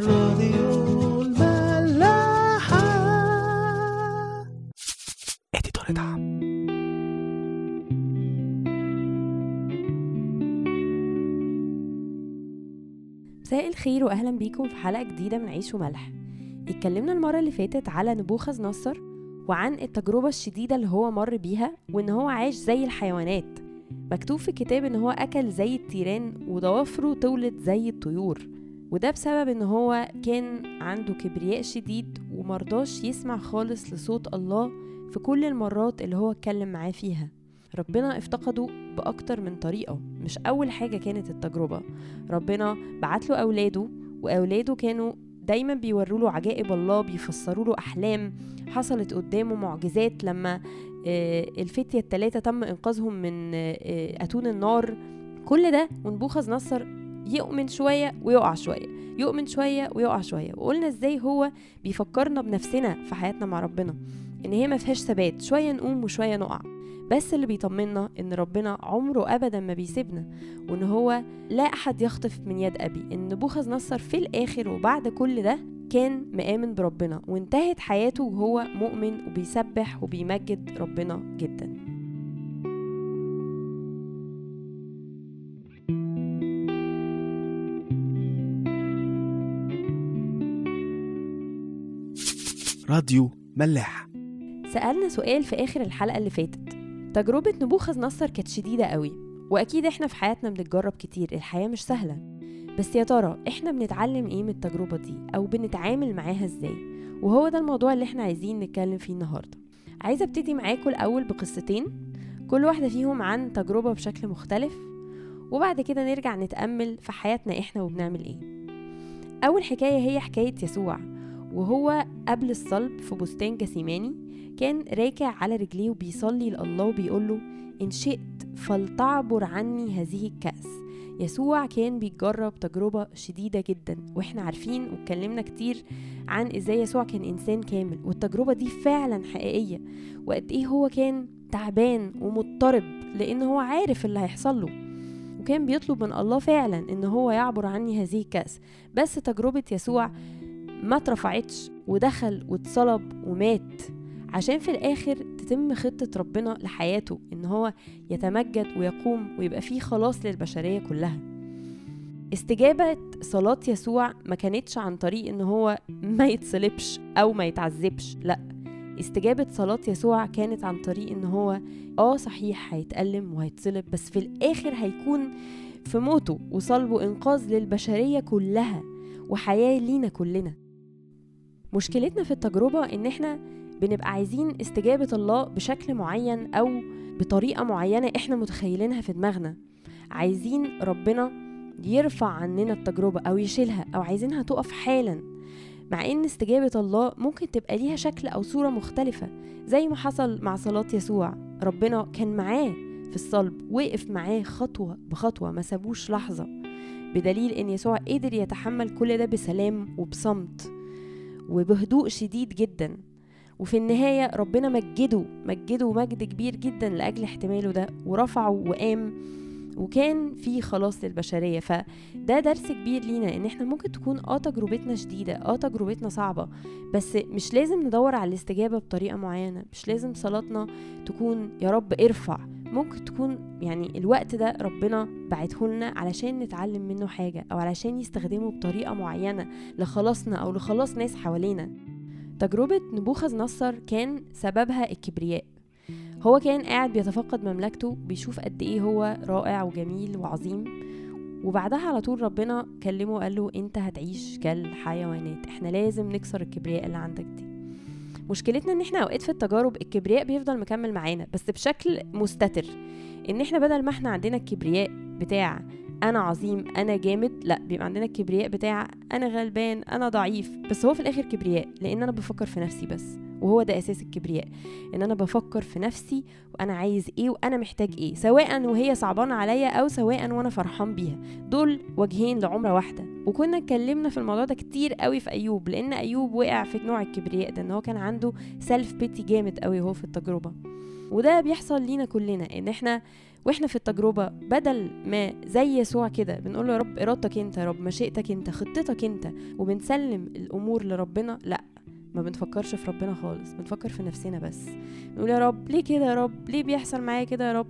راديو الملاحة. اديتور دعم مساء الخير واهلا بيكم في حلقة جديدة من عيش وملح. اتكلمنا المرة اللي فاتت على نبوخذ نصر وعن التجربة الشديدة اللي هو مر بيها وإن هو عاش زي الحيوانات. مكتوب في الكتاب إن هو أكل زي التيران وضوافره طولت زي الطيور. وده بسبب إن هو كان عنده كبرياء شديد ومرضاش يسمع خالص لصوت الله في كل المرات اللي هو اتكلم معاه فيها. ربنا افتقده بأكتر من طريقة مش أول حاجة كانت التجربة. ربنا بعت له أولاده وأولاده كانوا دايما بيوروا له عجائب الله بيفسروا له أحلام حصلت قدامه معجزات لما آه، الفتية التلاتة تم إنقاذهم من آه، آه، أتون النار. كل ده ونبوخذ نصر يؤمن شوية ويقع شوية يؤمن شوية ويقع شوية وقلنا إزاي هو بيفكرنا بنفسنا في حياتنا مع ربنا إن هي ما فيهاش ثبات شوية نقوم وشوية نقع بس اللي بيطمنا إن ربنا عمره ابدا ما بيسيبنا وإن هو لا أحد يخطف من يد أبي إن نبوخذ نصر في الآخر وبعد كل ده كان مآمن بربنا وانتهت حياته وهو مؤمن وبيسبح وبيمجد ربنا جدا. راديو ملاح سألنا سؤال في آخر الحلقة اللي فاتت. تجربة نبوخذ نصر كانت شديدة قوي وأكيد إحنا في حياتنا بنتجرب كتير الحياة مش سهلة. بس يا ترى إحنا بنتعلم إيه من التجربة دي؟ أو بنتعامل معاها إزاي؟ وهو ده الموضوع اللي إحنا عايزين نتكلم فيه النهاردة. عايزة أبتدي معاكم الأول بقصتين كل واحدة فيهم عن تجربة بشكل مختلف وبعد كده نرجع نتأمل في حياتنا إحنا وبنعمل إيه. أول حكاية هي حكاية يسوع. وهو قبل الصلب في بستان جثيماني كان راكع على رجليه وبيصلي لله وبيقول له إن شئت فلتعبر عني هذه الكأس. يسوع كان بيجرب تجربة شديدة جدا وإحنا عارفين واتكلمنا كتير عن إزاي يسوع كان إنسان كامل والتجربة دي فعلا حقيقية. وقد إيه هو كان تعبان ومضطرب لإن هو عارف اللي هيحصل له. وكان بيطلب من الله فعلا إن هو يعبر عني هذه الكأس. بس تجربة يسوع ما اترفعتش ودخل واتصلب ومات عشان في الآخر تتم خطة ربنا لحياته إن هو يتمجد ويقوم ويبقى فيه خلاص للبشرية كلها. استجابة صلاة يسوع ما كانتش عن طريق إن هو ما يتصلبش أو ما يتعذبش لأ. استجابة صلاة يسوع كانت عن طريق إن هو آه صحيح هيتألم وهيتصلب بس في الآخر هيكون في موته وصلبه إنقاذ للبشرية كلها وحياة لينا كلنا. مشكلتنا في التجربة إن إحنا بنبقى عايزين استجابة الله بشكل معين أو بطريقة معينة إحنا متخيلينها في دماغنا. عايزين ربنا يرفع عننا التجربة أو يشيلها أو عايزينها تقف حالا. مع إن استجابة الله ممكن تبقى ليها شكل أو صورة مختلفة زي ما حصل مع صلاة يسوع. ربنا كان معاه في الصلب وقف معاه خطوة بخطوة ما سابوش لحظة. بدليل إن يسوع قدر يتحمل كل ده بسلام وبصمت. وبهدوء شديد جدا. وفي النهاية ربنا مجده مجده مجد كبير جدا لأجل احتماله ده ورفعه وقام وكان في خلاص للبشرية. فده درس كبير لينا إن إحنا ممكن تكون آه تجربتنا شديدة آه تجربتنا صعبة بس مش لازم ندور على الاستجابة بطريقة معينة. مش لازم صلاتنا تكون يا رب ارفع ممكن تكون يعني الوقت ده ربنا بعته لنا علشان نتعلم منه حاجة أو علشان يستخدمه بطريقة معينة لخلاصنا أو لخلاص ناس حوالينا. تجربة نبوخذ نصر كان سببها الكبرياء. هو كان قاعد بيتفقد مملكته بيشوف قد إيه هو رائع وجميل وعظيم. وبعدها على طول ربنا كلمه وقال له أنت هتعيش كالحيوانات إحنا لازم نكسر الكبرياء اللي عندك دي. مشكلتنا إن إحنا أوقات في التجارب الكبرياء بيفضل مكمل معانا بس بشكل مستتر. إن إحنا بدل ما إحنا عندنا الكبرياء بتاع أنا عظيم أنا جامد لأ بيبقى عندنا الكبرياء بتاع أنا غلبان أنا ضعيف بس هو في الآخر كبرياء لأن أنا بفكر في نفسي بس. وهو ده أساس الكبرياء إن أنا بفكر في نفسي وأنا عايز إيه وأنا محتاج إيه سواء وهي صعبانة عليا أو سواء وأنا فرحان بيها. دول وجهين لعمرة واحدة. وكنا اتكلمنا في الموضوع ده كتير قوي في أيوب لأن أيوب وقع في نوع الكبرياء ده إن هو كان عنده سيلف بيتي جامد قوي هو في التجربة. وده بيحصل لينا كلنا إن إحنا وإحنا في التجربة بدل ما زي يسوع كده بنقول له يا رب إرادتك أنت يا رب مشيئتك أنت خطتك أنت وبنسلم الأمور لربنا لأ ما بنفكرش في ربنا خالص بنفكر في نفسنا بس. نقول يا رب ليه كده يا رب؟ ليه بيحصل معايا كده يا رب؟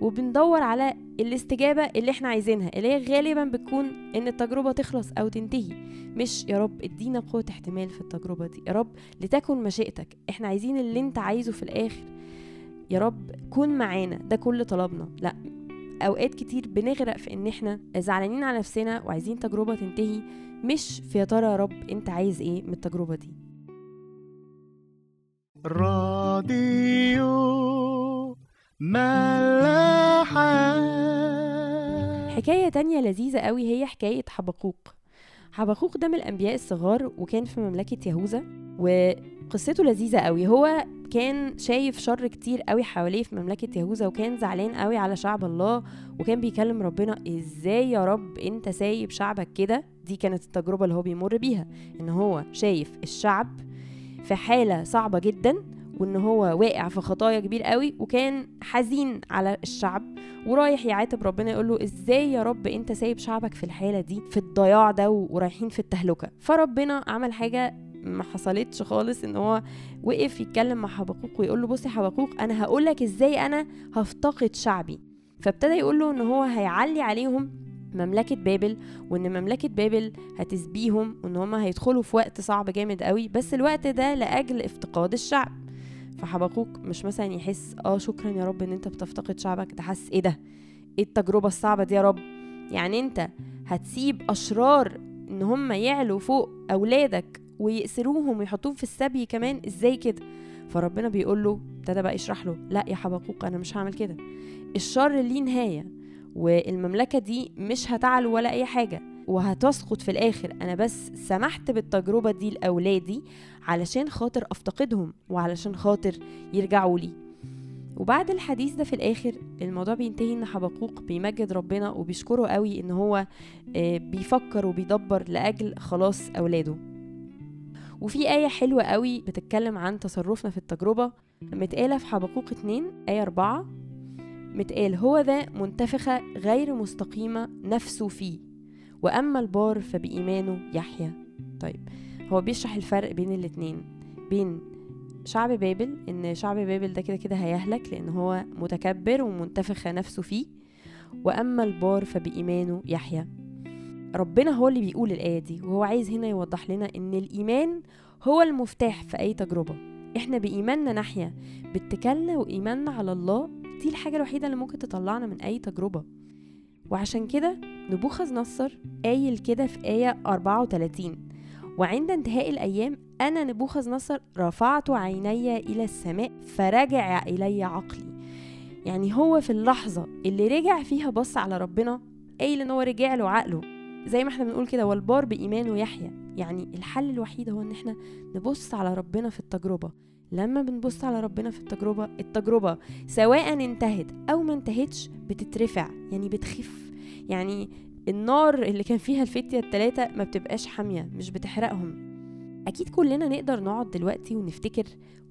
وبندور على الاستجابة اللي إحنا عايزينها اللي هي غالبا بتكون إن التجربة تخلص أو تنتهي. مش يا رب ادينا قوة احتمال في التجربة دي. يا رب لتكن مشيئتك. إحنا عايزين اللي انت عايزه في الآخر. يا رب كن معانا. ده كل طلبنا. لا أوقات كتير بنغرق في إن إحنا زعلانين على نفسنا وعايزين تجربة تنتهي. مش في يا ترى يا رب انت عايز إيه من التجربة دي؟ راديو ملاحة. حكاية تانية لذيذة قوي هي حكاية حبقوق حبقوق ده من الأنبياء الصغار وكان في مملكة يهوذا وقصته لذيذة قوي. هو كان شايف شر كتير قوي حواليه في مملكة يهوذا وكان زعلان قوي على شعب الله وكان بيكلم ربنا إزاي يا رب أنت سايب شعبك كده؟ دي كانت التجربة اللي هو بيمر بيها إن هو شايف الشعب في حالة صعبة جدا وإن هو واقع في خطايا كبير قوي وكان حزين على الشعب ورايح يعاتب ربنا يقول له إزاي يا رب أنت سايب شعبك في الحالة دي في الضياع ده ورايحين في التهلكة؟ فربنا عمل حاجة ما حصلتش خالص إن هو وقف يتكلم مع حبقوق ويقول له بص يا حبقوق أنا هقول لك إزاي أنا هفتقد شعبي. فابتدى يقول له إن هو هيعلي عليهم مملكة بابل وإن مملكة بابل هتسبيهم وإن هم هيدخلوا في وقت صعب جامد قوي بس الوقت ده لأجل افتقاد الشعب. فحبقوق مش مثلا يحس آه شكرا يا رب إن أنت بتفتقد شعبك. ده حاسس إيه ده؟ إيه التجربة الصعبة دي يا رب؟ يعني أنت هتسيب أشرار إن هم يعلوا فوق أولادك ويأسروهم ويحطوهم في السبي كمان؟ إزاي كده؟ فربنا بيقول له ابتدى بقى يشرح له لا يا حبقوق أنا مش هعمل كده. الشر ليه نهاية؟ والمملكة دي مش هتعلو ولا أي حاجة وهتسقط في الآخر. أنا بس سمحت بالتجربة دي لأولادي علشان خاطر أفتقدهم وعلشان خاطر يرجعوا لي. وبعد الحديث ده في الآخر الموضوع بينتهي إن حبقوق بيمجد ربنا وبيشكره قوي إن هو آه، بيفكر وبيدبر لأجل خلاص أولاده. وفي آية حلوة قوي بتتكلم عن تصرفنا في التجربة. متقالة في حبقوق 2 آية 4 متقال هو ذا منتفخة غير مستقيمة نفسه فيه. وأما البار فبإيمانه يحيا. طيب هو بيشرح الفرق بين الاتنين. بين شعب بابل إن شعب بابل ده كده كده هيهلك لأن هو متكبر ومنتفخ نفسه فيه. وأما البار فبإيمانه يحيا. ربنا هو اللي بيقول الآية دي وهو عايز هنا يوضح لنا إن الإيمان هو المفتاح في أي تجربة. إحنا بإيماننا نحيا باتكالنا وإيماننا على الله دي الحاجة الوحيدة اللي ممكن تطلعنا من أي تجربة. وعشان كده نبوخذ نصر قايل كده في آية 34 وعند انتهاء الأيام أنا نبوخذ نصر رفعت عيني إلى السماء فرجع إلي عقلي. يعني هو في اللحظة اللي رجع فيها بص على ربنا قايل إن هو رجع له عقله. زي ما إحنا بنقول كده والبار بإيمانه يحيا يعني الحل الوحيد هو إن إحنا نبص على ربنا في التجربة. لما بنبص على ربنا في التجربة التجربة سواء انتهت أو ما انتهتش بتترفع يعني بتخف. يعني النار اللي كان فيها الفتية التلاتة ما بتبقاش حامية مش بتحرقهم. أكيد كلنا نقدر نقعد دلوقتي ونفتكر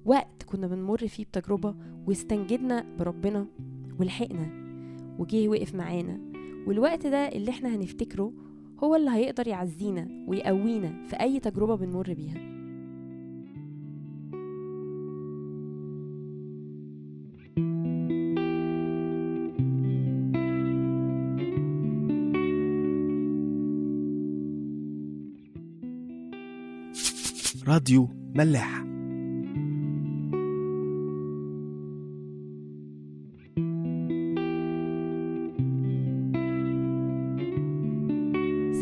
وقت كنا بنمر فيه بتجربة واستنجدنا بربنا ولحقنا وجه وقف معانا. والوقت ده اللي إحنا هنفتكره هو اللي هيقدر يعزينا ويقوينا في أي تجربة بنمر بيها. راديو ملاح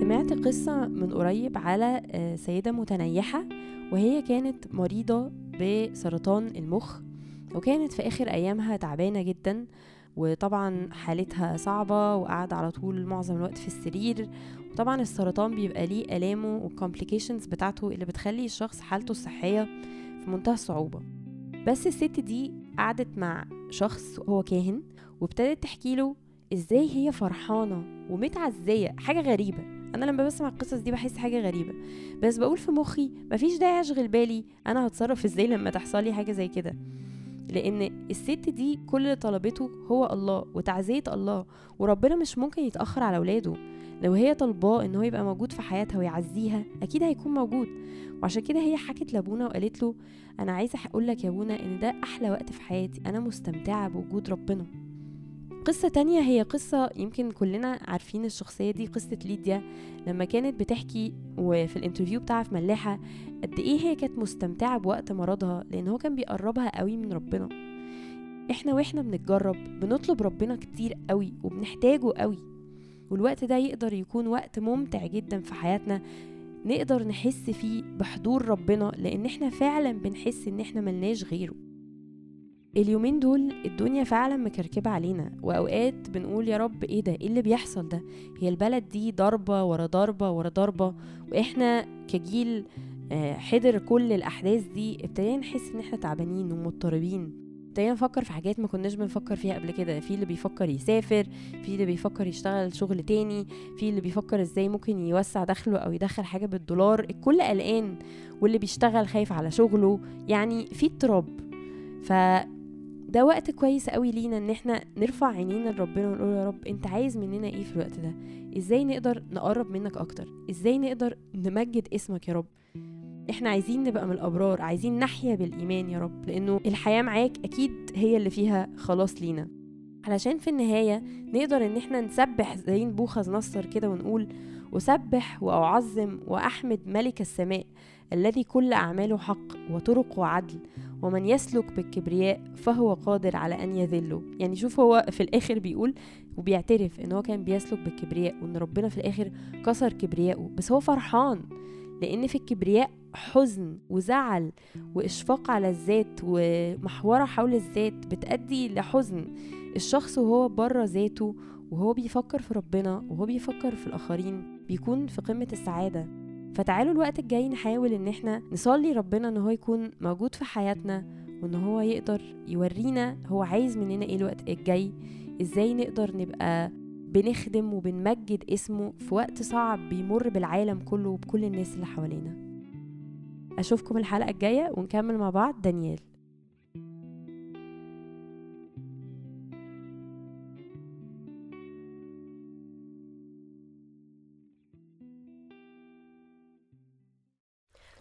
سمعت قصة من قريب على آه، سيدة متنيحة وهي كانت مريضة بسرطان المخ وكانت في آخر أيامها تعبانة جدا وطبعا حالتها صعبة وقاعدة على طول معظم الوقت في السرير وطبعا السرطان بيبقى ليه آلامه وال complications بتاعته اللي بتخلي الشخص حالته الصحية في منتهى الصعوبة. بس الست دي قعدت مع شخص هو كاهن وابتدت تحكي له إزاي هي فرحانة ومتعزية حاجة غريبة. أنا لما بسمع القصص دي بحس حاجة غريبة. بس بقول في مخي مفيش داعي أشغل بالي أنا هتصرف إزاي لما تحصل لي حاجة زي كده. لأن الست دي كل اللي طلبته هو الله وتعزية الله وربنا مش ممكن يتأخر على ولاده لو هي طالباه إن هو يبقى موجود في حياتها ويعزيها أكيد هيكون موجود. وعشان كده هي حكت لأبونا وقالت له أنا عايزة أقول لك يا أبونا إن ده أحلى وقت في حياتي. أنا مستمتعة بوجود ربنا. قصة تانية هي قصة يمكن كلنا عارفين الشخصية دي قصة ليديا. لما كانت بتحكي وفي الانترفيو بتاعها في ملاحة قد إيه هي كانت مستمتعة بوقت مرضها لأن هو كان بيقربها قوي من ربنا. إحنا وإحنا بنتجرب بنطلب ربنا كتير قوي وبنحتاجه قوي. والوقت ده يقدر يكون وقت ممتع جدا في حياتنا نقدر نحس فيه بحضور ربنا لأن إحنا فعلا بنحس إن إحنا ملناش غيره. اليومين دول الدنيا فعلا مكركبة علينا وأوقات بنقول يا رب إيه ده؟ إيه اللي بيحصل ده؟ هي البلد دي ضربة ورا ضربة ورا ضربة وإحنا كجيل آه، حضر كل الأحداث دي ابتدينا نحس إن إحنا تعبانين ومضطربين. ابتدينا نفكر في حاجات ما كناش بنفكر فيها قبل كده. في اللي بيفكر يسافر في اللي بيفكر يشتغل شغل تاني في اللي بيفكر إزاي ممكن يوسع دخله أو يدخل حاجة بالدولار. الكل قلقان واللي بيشتغل خايف على شغله. يعني في اضطراب. ف ده وقت كويس قوي لينا إن إحنا نرفع عينينا لربنا ونقول يا رب أنت عايز مننا إيه في الوقت ده؟ إزاي نقدر نقرب منك أكتر؟ إزاي نقدر نمجد اسمك يا رب؟ إحنا عايزين نبقى من الأبرار عايزين نحيا بالإيمان يا رب لأنه الحياة معاك أكيد هي اللي فيها خلاص لينا. علشان في النهاية نقدر إن إحنا نسبح زي نبوخذ نصر كده ونقول أسبح وأعظم وأحمد ملك السماء الذي كل أعماله حق وطرقه عدل ومن يسلك بالكبرياء فهو قادر على أن يذله. يعني شوف هو في الآخر بيقول وبيعترف إن هو كان بيسلك بالكبرياء وإن ربنا في الآخر كسر كبرياءه بس هو فرحان لأن في الكبرياء حزن وزعل وإشفاق على الذات ومحورة حول الذات بتأدي لحزن. الشخص وهو بره ذاته وهو بيفكر في ربنا وهو بيفكر في الآخرين بيكون في قمة السعادة. فتعالوا الوقت الجاي نحاول إن إحنا نصلي ربنا إن هو يكون موجود في حياتنا وإن هو يقدر يورينا هو عايز مننا إيه الوقت الجاي. إزاي نقدر نبقى بنخدم وبنمجد اسمه في وقت صعب بيمر بالعالم كله وبكل الناس اللي حوالينا. أشوفكم الحلقة الجاية ونكمل مع بعض. دانيال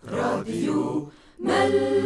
راديو ملاح